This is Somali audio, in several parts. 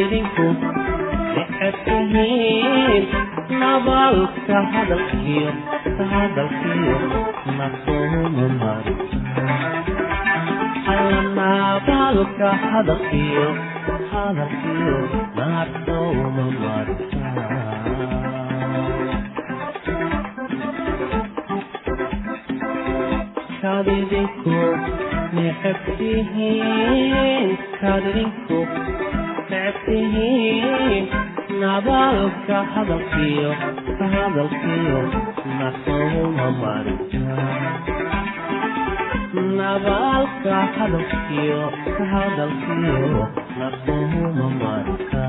dhegeysta waxadkahiin nabaalka hadalkiyo hadalkiyo nasoomar nabaalka hadalkiyo hadalkiyo nasoomamar kadidinku necabtihiin kadidinku waxaad tihiin nabaalka hadalkiyo hadalkiyo nasouma marnabaalka hadalkiyo hadalkiyo nasouma marka.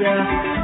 Yeah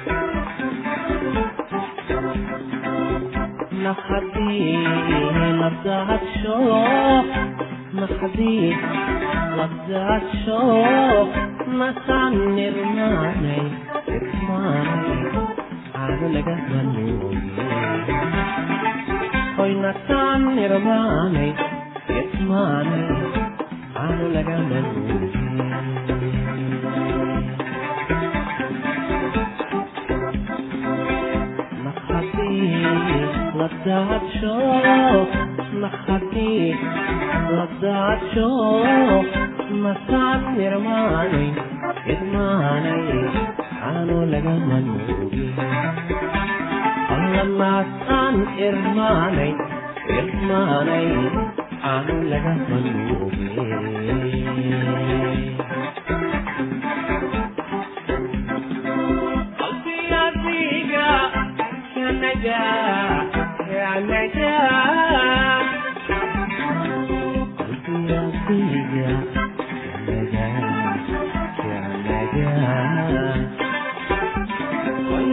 naqadii labdaadsho naqadii labdaadsho nasaan nirmaanay irmaanay caano laga manuuye hoy nasaan nirmaanay irmaanay caano laga manuuye labdaadsho nasaan nirmaanay irmaanay caano laga manuuge alla naasaan irmaanay irmaanay caano laga manuuge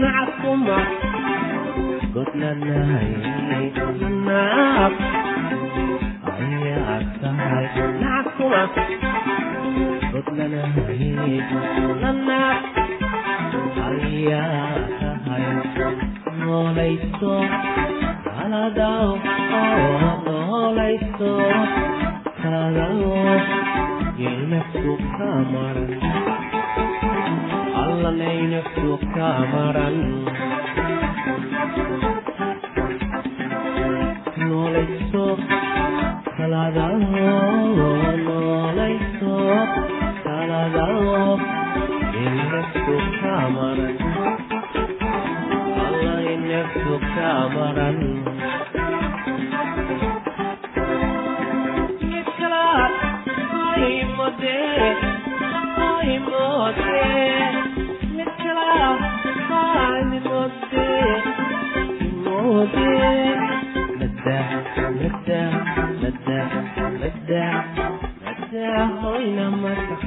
nacabuma godlanahay inay naab ayacabtahay nacabuma godlanahay nanaab ayactahay noolayso aladaw oo noolayso aladaw yelnafsu ka maran allalayna suuq ka maran noolayso salada noolayso salada ina suuq ka maran. Allayna suuq ka maran Yeah. Aimode aimode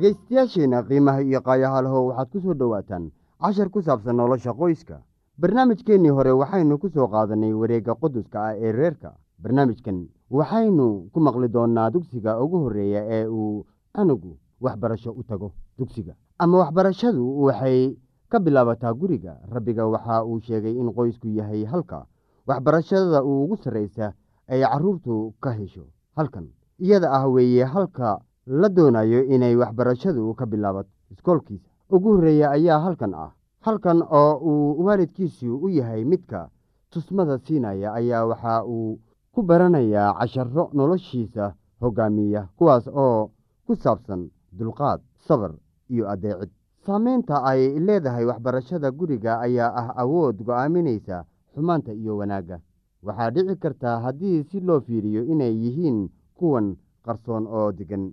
dhegaystayaasheenna qiimaha iyo qaayahaalho waxaad ku soo dhowaataan cashar ku saabsan nolosha qoyska. Barnaamijkeennii hore waxaynu ku soo qaadanay wareegga quduska ah ee reerka. Barnaamijkan waxaynu ku maqli doonnaa dugsiga ugu horreeya ee uu anugu waxbarasho u tago dugsiga. Ama waxbarashadu waxay ka bilaabataa guriga. Rabbiga waxa uu sheegay in qoysku yahay halka waxbarashada ugu sarraysa ay carruurtu ka hesho halkan. Iyada ah weeye halka la doonayo inay waxbarashadu ka bilaabato iskoolkiisa ugu horreeya ayaa halkan ah. Halkan oo uu waalidkiisu u yahay midka tusmada siinaya ayaa waxa uu ku baranayaa casharo noloshiisa hoggaamiya kuwaas oo ku saabsan dulqaad sabar iyo adeecid. Saameynta ay leedahay waxbarashada guriga ayaa ah awood go'aaminaysa xumaanta iyo wanaagga. Waxaa dhici kartaa haddii si loo fiiriyo inay yihiin kuwan qarsoon oo degan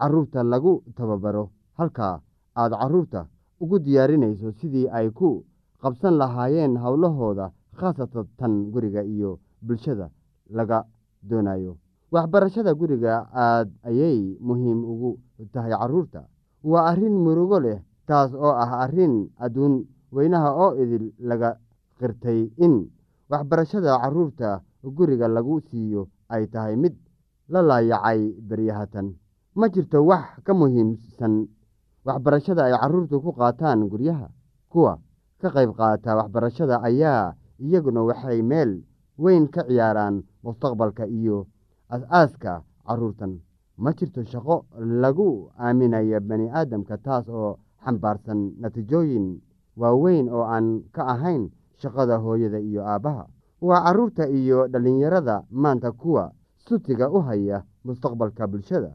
carruurta lagu tababaro. Halka aad carruurta ugu diyaarinayso sidii ay ku qabsan lahaayeen howlahooda khaasatan tan guriga iyo bulshada laga doonayo. Waxbarashada guriga aad ayay muhiim ugu tahay carruurta waa arrin murugo leh taas oo ah arrin adduun weynaha oo idil laga qirtay in waxbarashada carruurta guriga lagu siiyo ay tahay mid la laayacay beryahatan ma jirto wax ka muhiimsan waxbarashada ay carruurtu ku qaataan guryaha. Kuwa ka qayb qaata waxbarashada ayaa iyaguna waxay meel weyn ka ciyaaraan mustaqbalka iyo as-aaska carruurtan. Ma jirto shaqo lagu aaminayo bani aadamka taas oo xambaarsan natiijooyin waaweyn oo aan ka ahayn shaqada hooyada iyo aabbaha waa carruurta iyo dhallinyarada maanta kuwa sutiga u haya mustaqbalka bulshada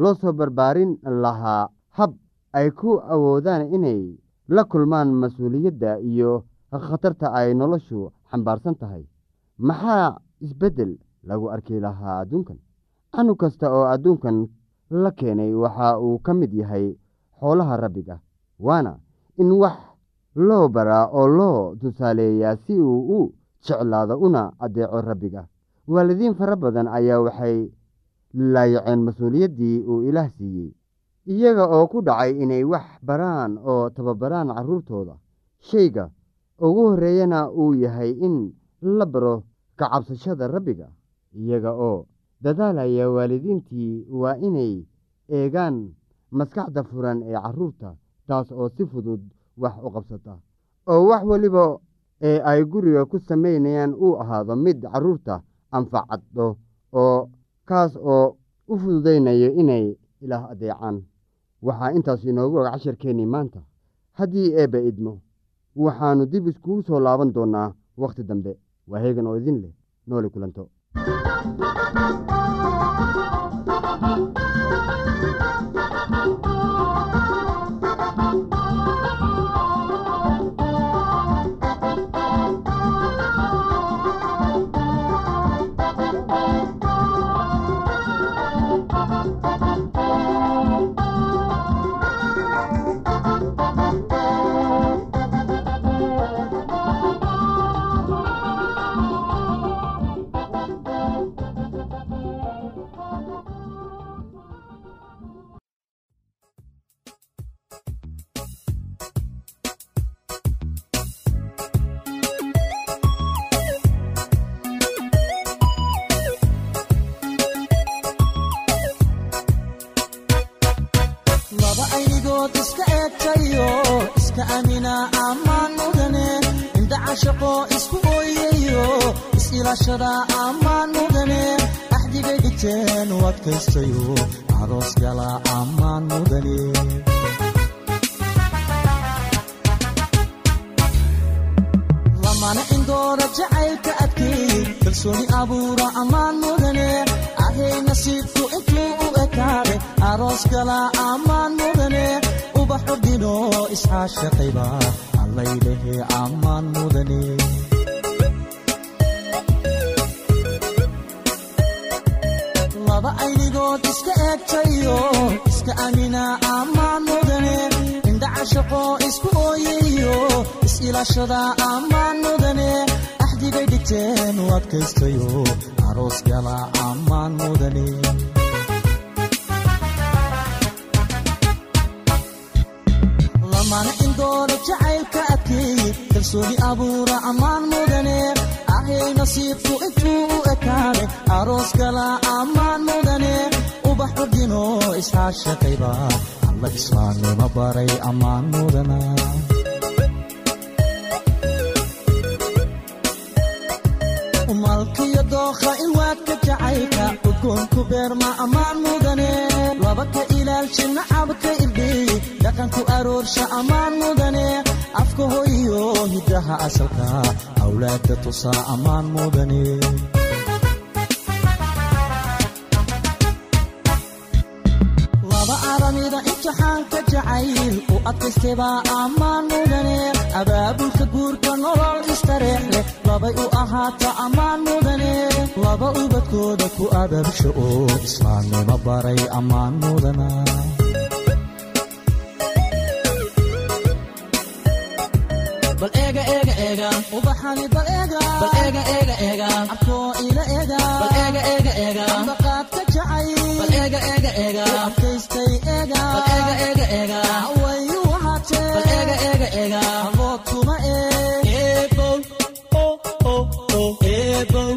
loo soo barbaarin lahaa hab ay ku awoodaan inay la kulmaan mas'uuliyadda iyo khatarta ay noloshu xambaarsan tahay. Maxaa isbeddel lagu arki lahaa adduunkan? Canug kasta oo adduunkan la keenay waxa uu ka mid yahay xoolaha rabbiga waana in wax loo baraa oo loo tusaaleeyaa si uu u jeclaado una addeeco rabbiga. Waalidiin fara badan ayaa waxay laayaceen mas'uuliyaddii uu ilaah siiyey iyaga oo ku dhacay inay wax baraan oo tababaraan carruurtooda shayga ugu horreeyana uu yahay in la baro ka cabsashada rabbiga iyaga oo dadaalaya waalidiintii waa inay eegaan maskaxda furan ee carruurta taas oo si fudud wax u qabsata. Oo wax weliba ee ay guriga ku samaynayaan uu ahaado mid carruurta anfacaddo oo kaas oo u fududaynayo inay ilaah adeecaan. Waxaa intaas inoogu og casharkeennii maanta haddii eebba idmo waxaannu dib iskugu soo laaban doonnaa wakhti dambe. Waa heegan oo idin leh nooli kulanto is-ilaashada ammaan mudane axdigay dhigteen u adkaystayo aroos gala ammaan mudane lamana indoora jacaylka adkeey kalsooni abuura ammaan mudane ahay nasiibku intuu u ekaade aroos gala ammaan mudane ubaxu dhino iscaashaqayba allaylehe ammaan mudane aynigood iska eegtayo iska amina ammaan mudane indhaca shaqo isku ooyayo is-ilaashada ammaan mudane axdigay dhigteen u adkaystayo aroos gala ammaan mudane lamana indooda jacaylka adkeey kalsooni abuura ammaan mudane ahay nasiibku intuu u ekaade aroos gala ammaan mudane alla islaamnimo baray ammaan in waadka jacaylka udgoonku beerma ammaan mudane laba ka ilaalshi dhaqanku aroorsha ammaan mudane afka hoyiyo hiddaha asalka awlaadda tusaa ammaan mudane jacayl u adkaystaybaa ammaan mudane abaabulka guurka nolol istareex leh labay u ahaata ammaan mudane laba ubadkooda ku ababsho oo islaamnimo baray ammaan mudana bal eega eega eega ubaxani bal eega bal eega eega eega abkoo ila eega bal eega eega eega baqaadka jacay bal eega eega eega abkaystay eega bal eega eega eega wayu wahaatee bal eega eega eega abood kuma eeg eebow oh oh oh eebow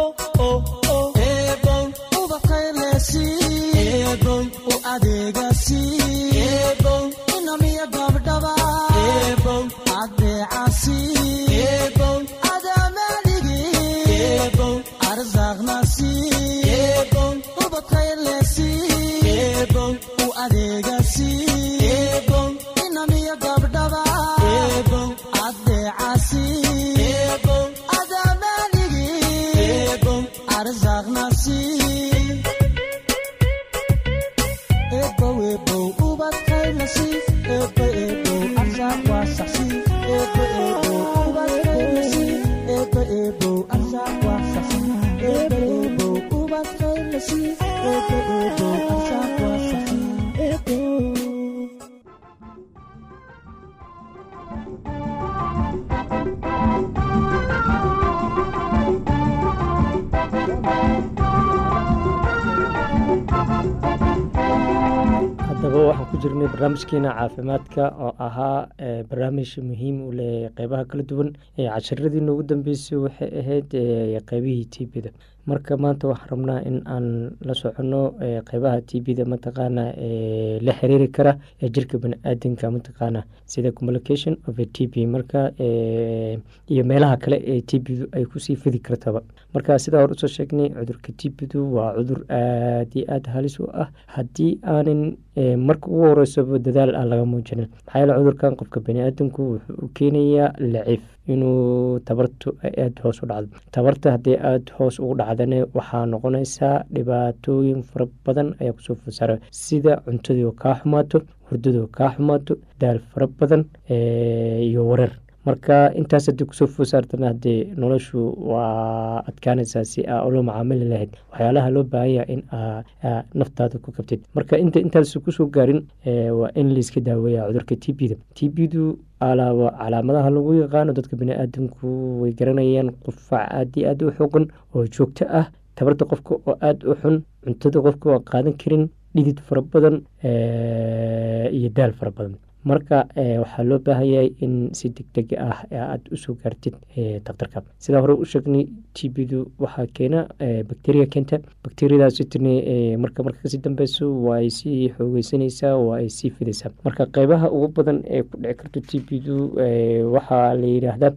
oh oh oh eebow ubaqaylesi eebow u e. e e adeegasi ku jirnay barnaamijkeena caafimaadka oo ahaa ee, barnaamij muhiim u leh qeybaha kala duwan ee casharadii noogu dambeysay waxay ahayd ee, qeybihii tbda marka maanta waxaan rabnaa in aan la soconno ee, qeybaha tbda mataqaana ee la xiriiri kara ee jirka baniaadanka mataqaana sida communication of a tb marka ee, iyo meelaha kale ee tbdu ay ku sii fidi kartaba. Marka sidaa hore u soo sheegnay cudurka tbdu waa cudur aad iyo aad halis u ah. Haddii aanan ee, marka ugu horeysaba dadaal aan laga muujinin maxaa yeele cudurkan qofka baniaadanku wuxuu u keenayaa laciif inuu tabartu ay aada hoos u dhacdo. Tabarta haddii aada hoos ugu dhacdane waxaa noqonaysaa dhibaatooyin fara badan ayaa ku soo fosaara sida cuntadii kaa xumaato hurdadii oo kaa xumaato daal fara badan ee, iyo wareer marka intaas haddii ku soo foosaartana haddee noloshu waa adkaanaysaa si aa ula macaamili lahayd waxyaalaha loo baahanya in aa aa naftaada ku kabtid. Marka inta intaas ku soo gaarin waa in layska daaweeya cudurka t b da t b du alaaba calaamadaha lagu yaqaano dadka baniaadanku way garanayaan qufac aad iyo aad u xogan oo joogto ah tabarta qofka oo aada u xun cuntada qofka oo qaadan karin dhidid fara badan iyo daal fara badan marka ee, waxaa loo baahan yahay in si deg deg ah aada u soo gaartid ee, daktarka sidaa hore u sheegnay du waxaa keena ee, bacteria keenta. Ee, marka marka ka sii dambeyso waa ay sii xoogeysanaysaa waa ay sii fidaysaa marka qeybaha ugu badan ee ku dhici karto t b du ee, waxaa la yidhaahdaa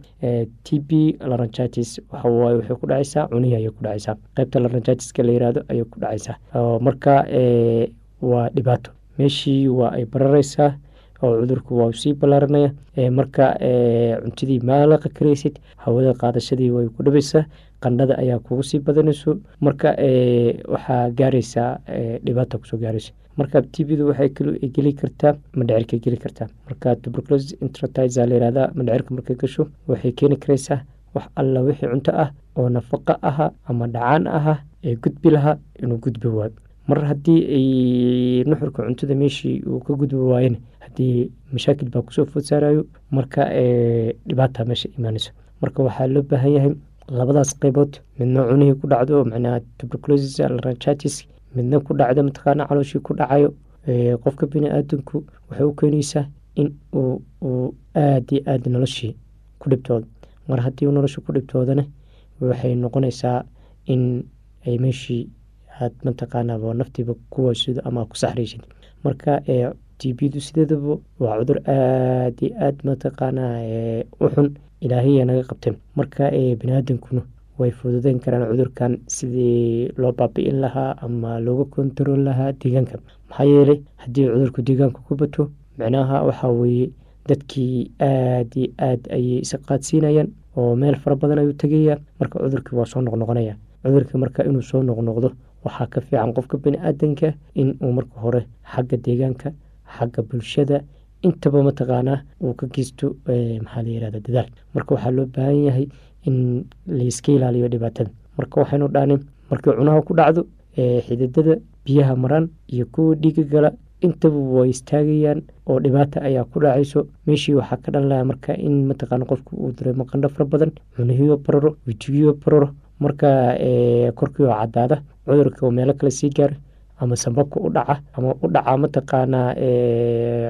t b laryngitis. Waxa waaye waxay ku dhacaysaa cunihi ayay ku dhacaysaa qeybta laryngitis-ka la yidhaahdo ayay ku dhacaysaa oo marka waa dhibaato. Meeshii waa ay barareysaa oo cudurku waa sii ballaaranaya ee, marka cuntadii maalaqa karaysid hawada qaadashadii way ku dhabaysaa qandhada ayaa kugu sii badanayso marka waxaa gaaraysaa dhibaata ku soo gaaraysa. Marka tbdu waxay geli kartaa mandhicirka geli kartaa. Marka tuberculosis intratiza la yihahda mandhicirka markay gasho waxay keeni karaysaa wax alla wixii cunto ah oo nafaqa aha ama dhacaan aha ee gudbi lahaa inuu gudbi waayo mar haddii ay nuxurka cuntada meeshii uu ka gudbi waayen haddii mashaakil baa ku soo food saarayo marka ee, dhibaata meesha imaanayso marka waxaa loo baahan yahay labadaas qeybood midna cunihii ku dhacdo macnaha tuberculosis laryngitis midna ku dhacdo mataqaana calooshii ku dhacayo ee, qofka bini-aadanku waxay u keenaysaa in uu aada iyo aada noloshii ku dhibtoodo. Mar haddii nolosha ku dhibtoodana waxay noqonaysaa in ay meeshii aad mataqaanaba naftiiba ku waysido ama ku saxraysid marka tbdu sideedaba waa cudur aada iyo aad mataqaanaa ee, u xun ilaahiya naga qabteen marka ee baniaadankuna way fududeyn karaan cudurkan sidii loo baabi'in lahaa ama looga kontarool lahaa deegaanka. Maxaa yeelay haddii cudurku deegaanka ku bato micnaha waxaa weeye dadkii aada iyo aad ayay isa qaadsiinayaan oo meel fara badan ayuu tegaya marka cudurkii waa soo noqnoqonaya cudurkii marka inuu soo noqnoqdo waxaa ka fiican qofka bani-aadanka in uu marka hore xagga deegaanka xagga bulshada intaba mataqaanaa uu ka geysto ee, maxaa la yihahda dadaal. Marka waxaa loo baahan yahay in layska ilaaliyo dhibaatada marka waxaynu dhahnin markii cunaha ku dhacdo ee, xididada biyaha maraan iyo kuwa dhiiga gala intaba way istaagayaan oo dhibaata ayaa ku dhacayso meeshii waxaa ka dhalanaya marka in mataqaana qofku uu dareemo qandho fara badan cunihiyo bararo wejigiyo bararo marka ee, korkii oo cadaada cudurka oo meelo kale sii gaara ama sambabka u dhaca ama u dhaca mataqaanaa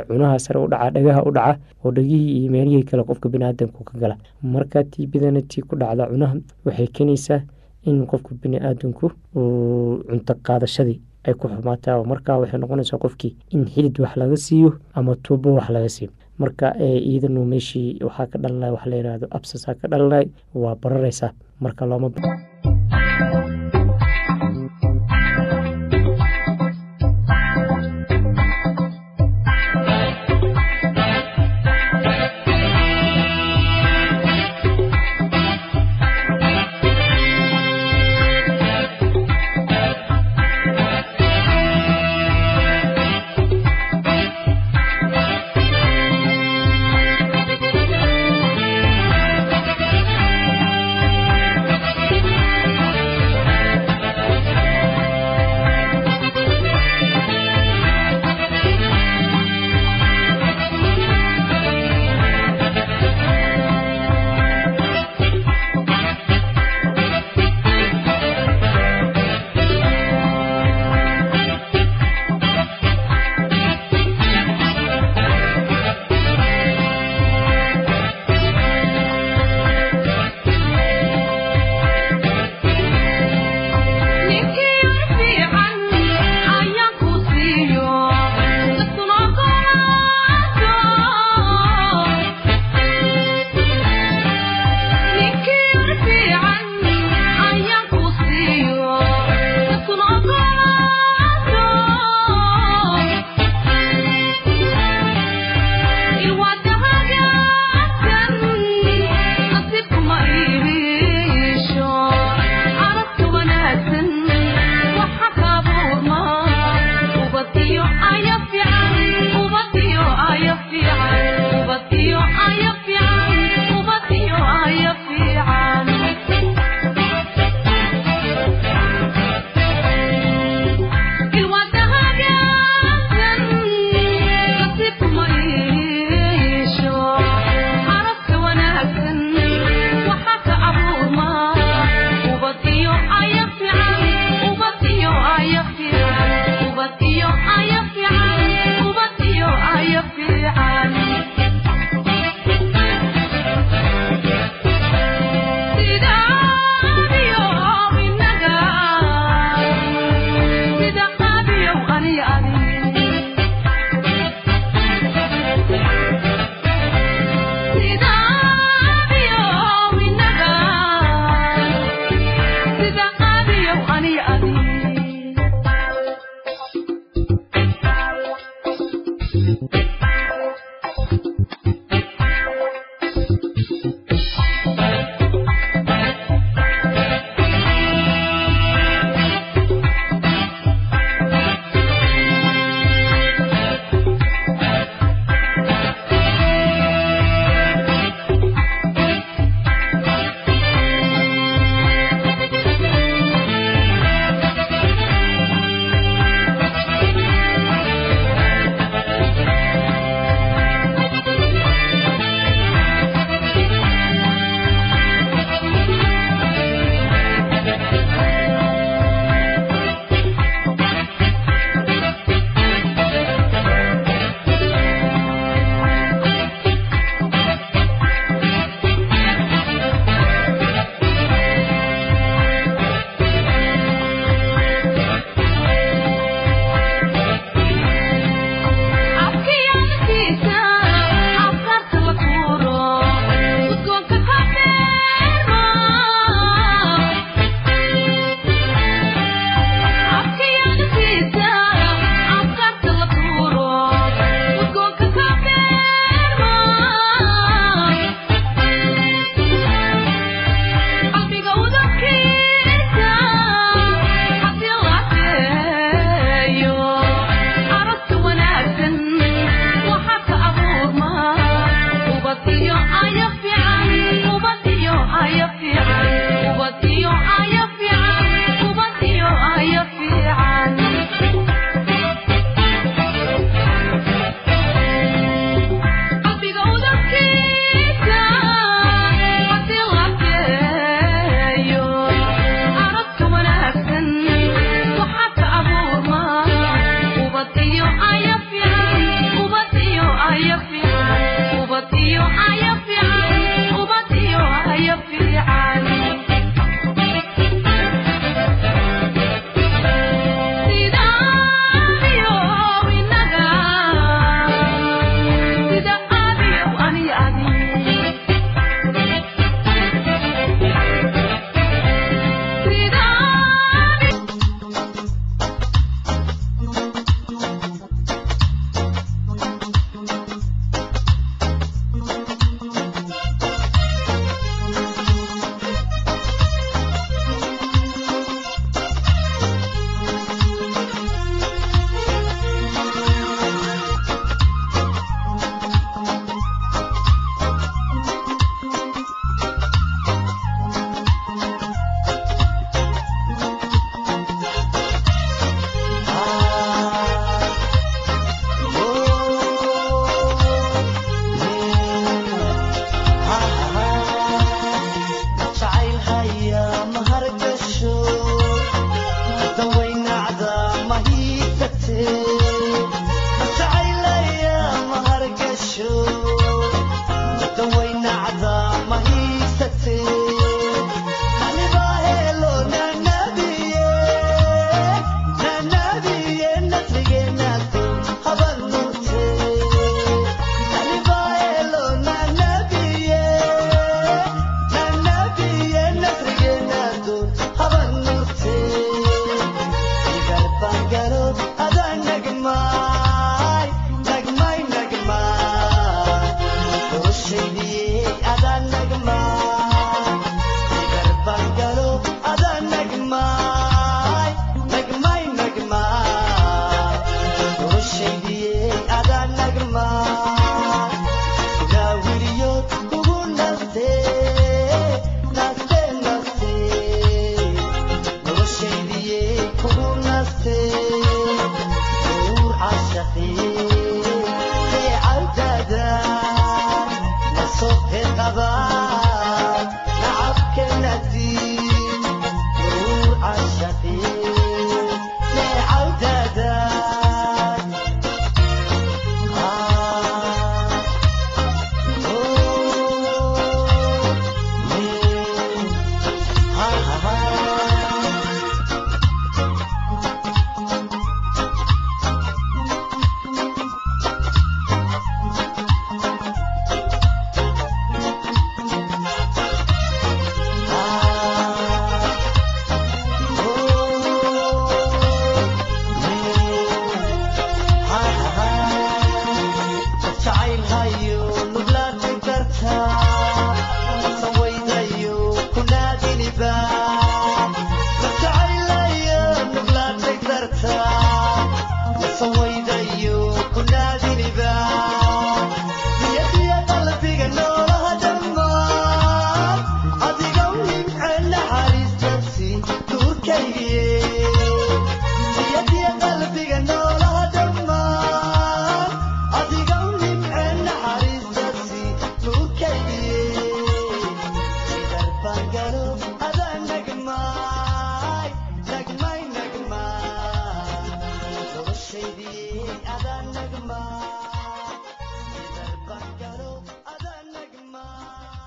cunaha sare u dhaca dhagaha u dhaca oo dhegihii iyo meelihii kale qofka biniaadamku ka gala. Marka tiibidana tii ku dhacda cunaha waxay keenaysaa in qofka biniaadamku uu cunto qaadashadii ay ku xumaataa markaa waxay noqonaysaa qofkii in xilid wax laga siiyo ama tuubo wax laga siiyo marka iyadanu meeshii waxaa ka dhalanay wax la yihahdo absasaa ka dhalanay waa bararaysaa marka looma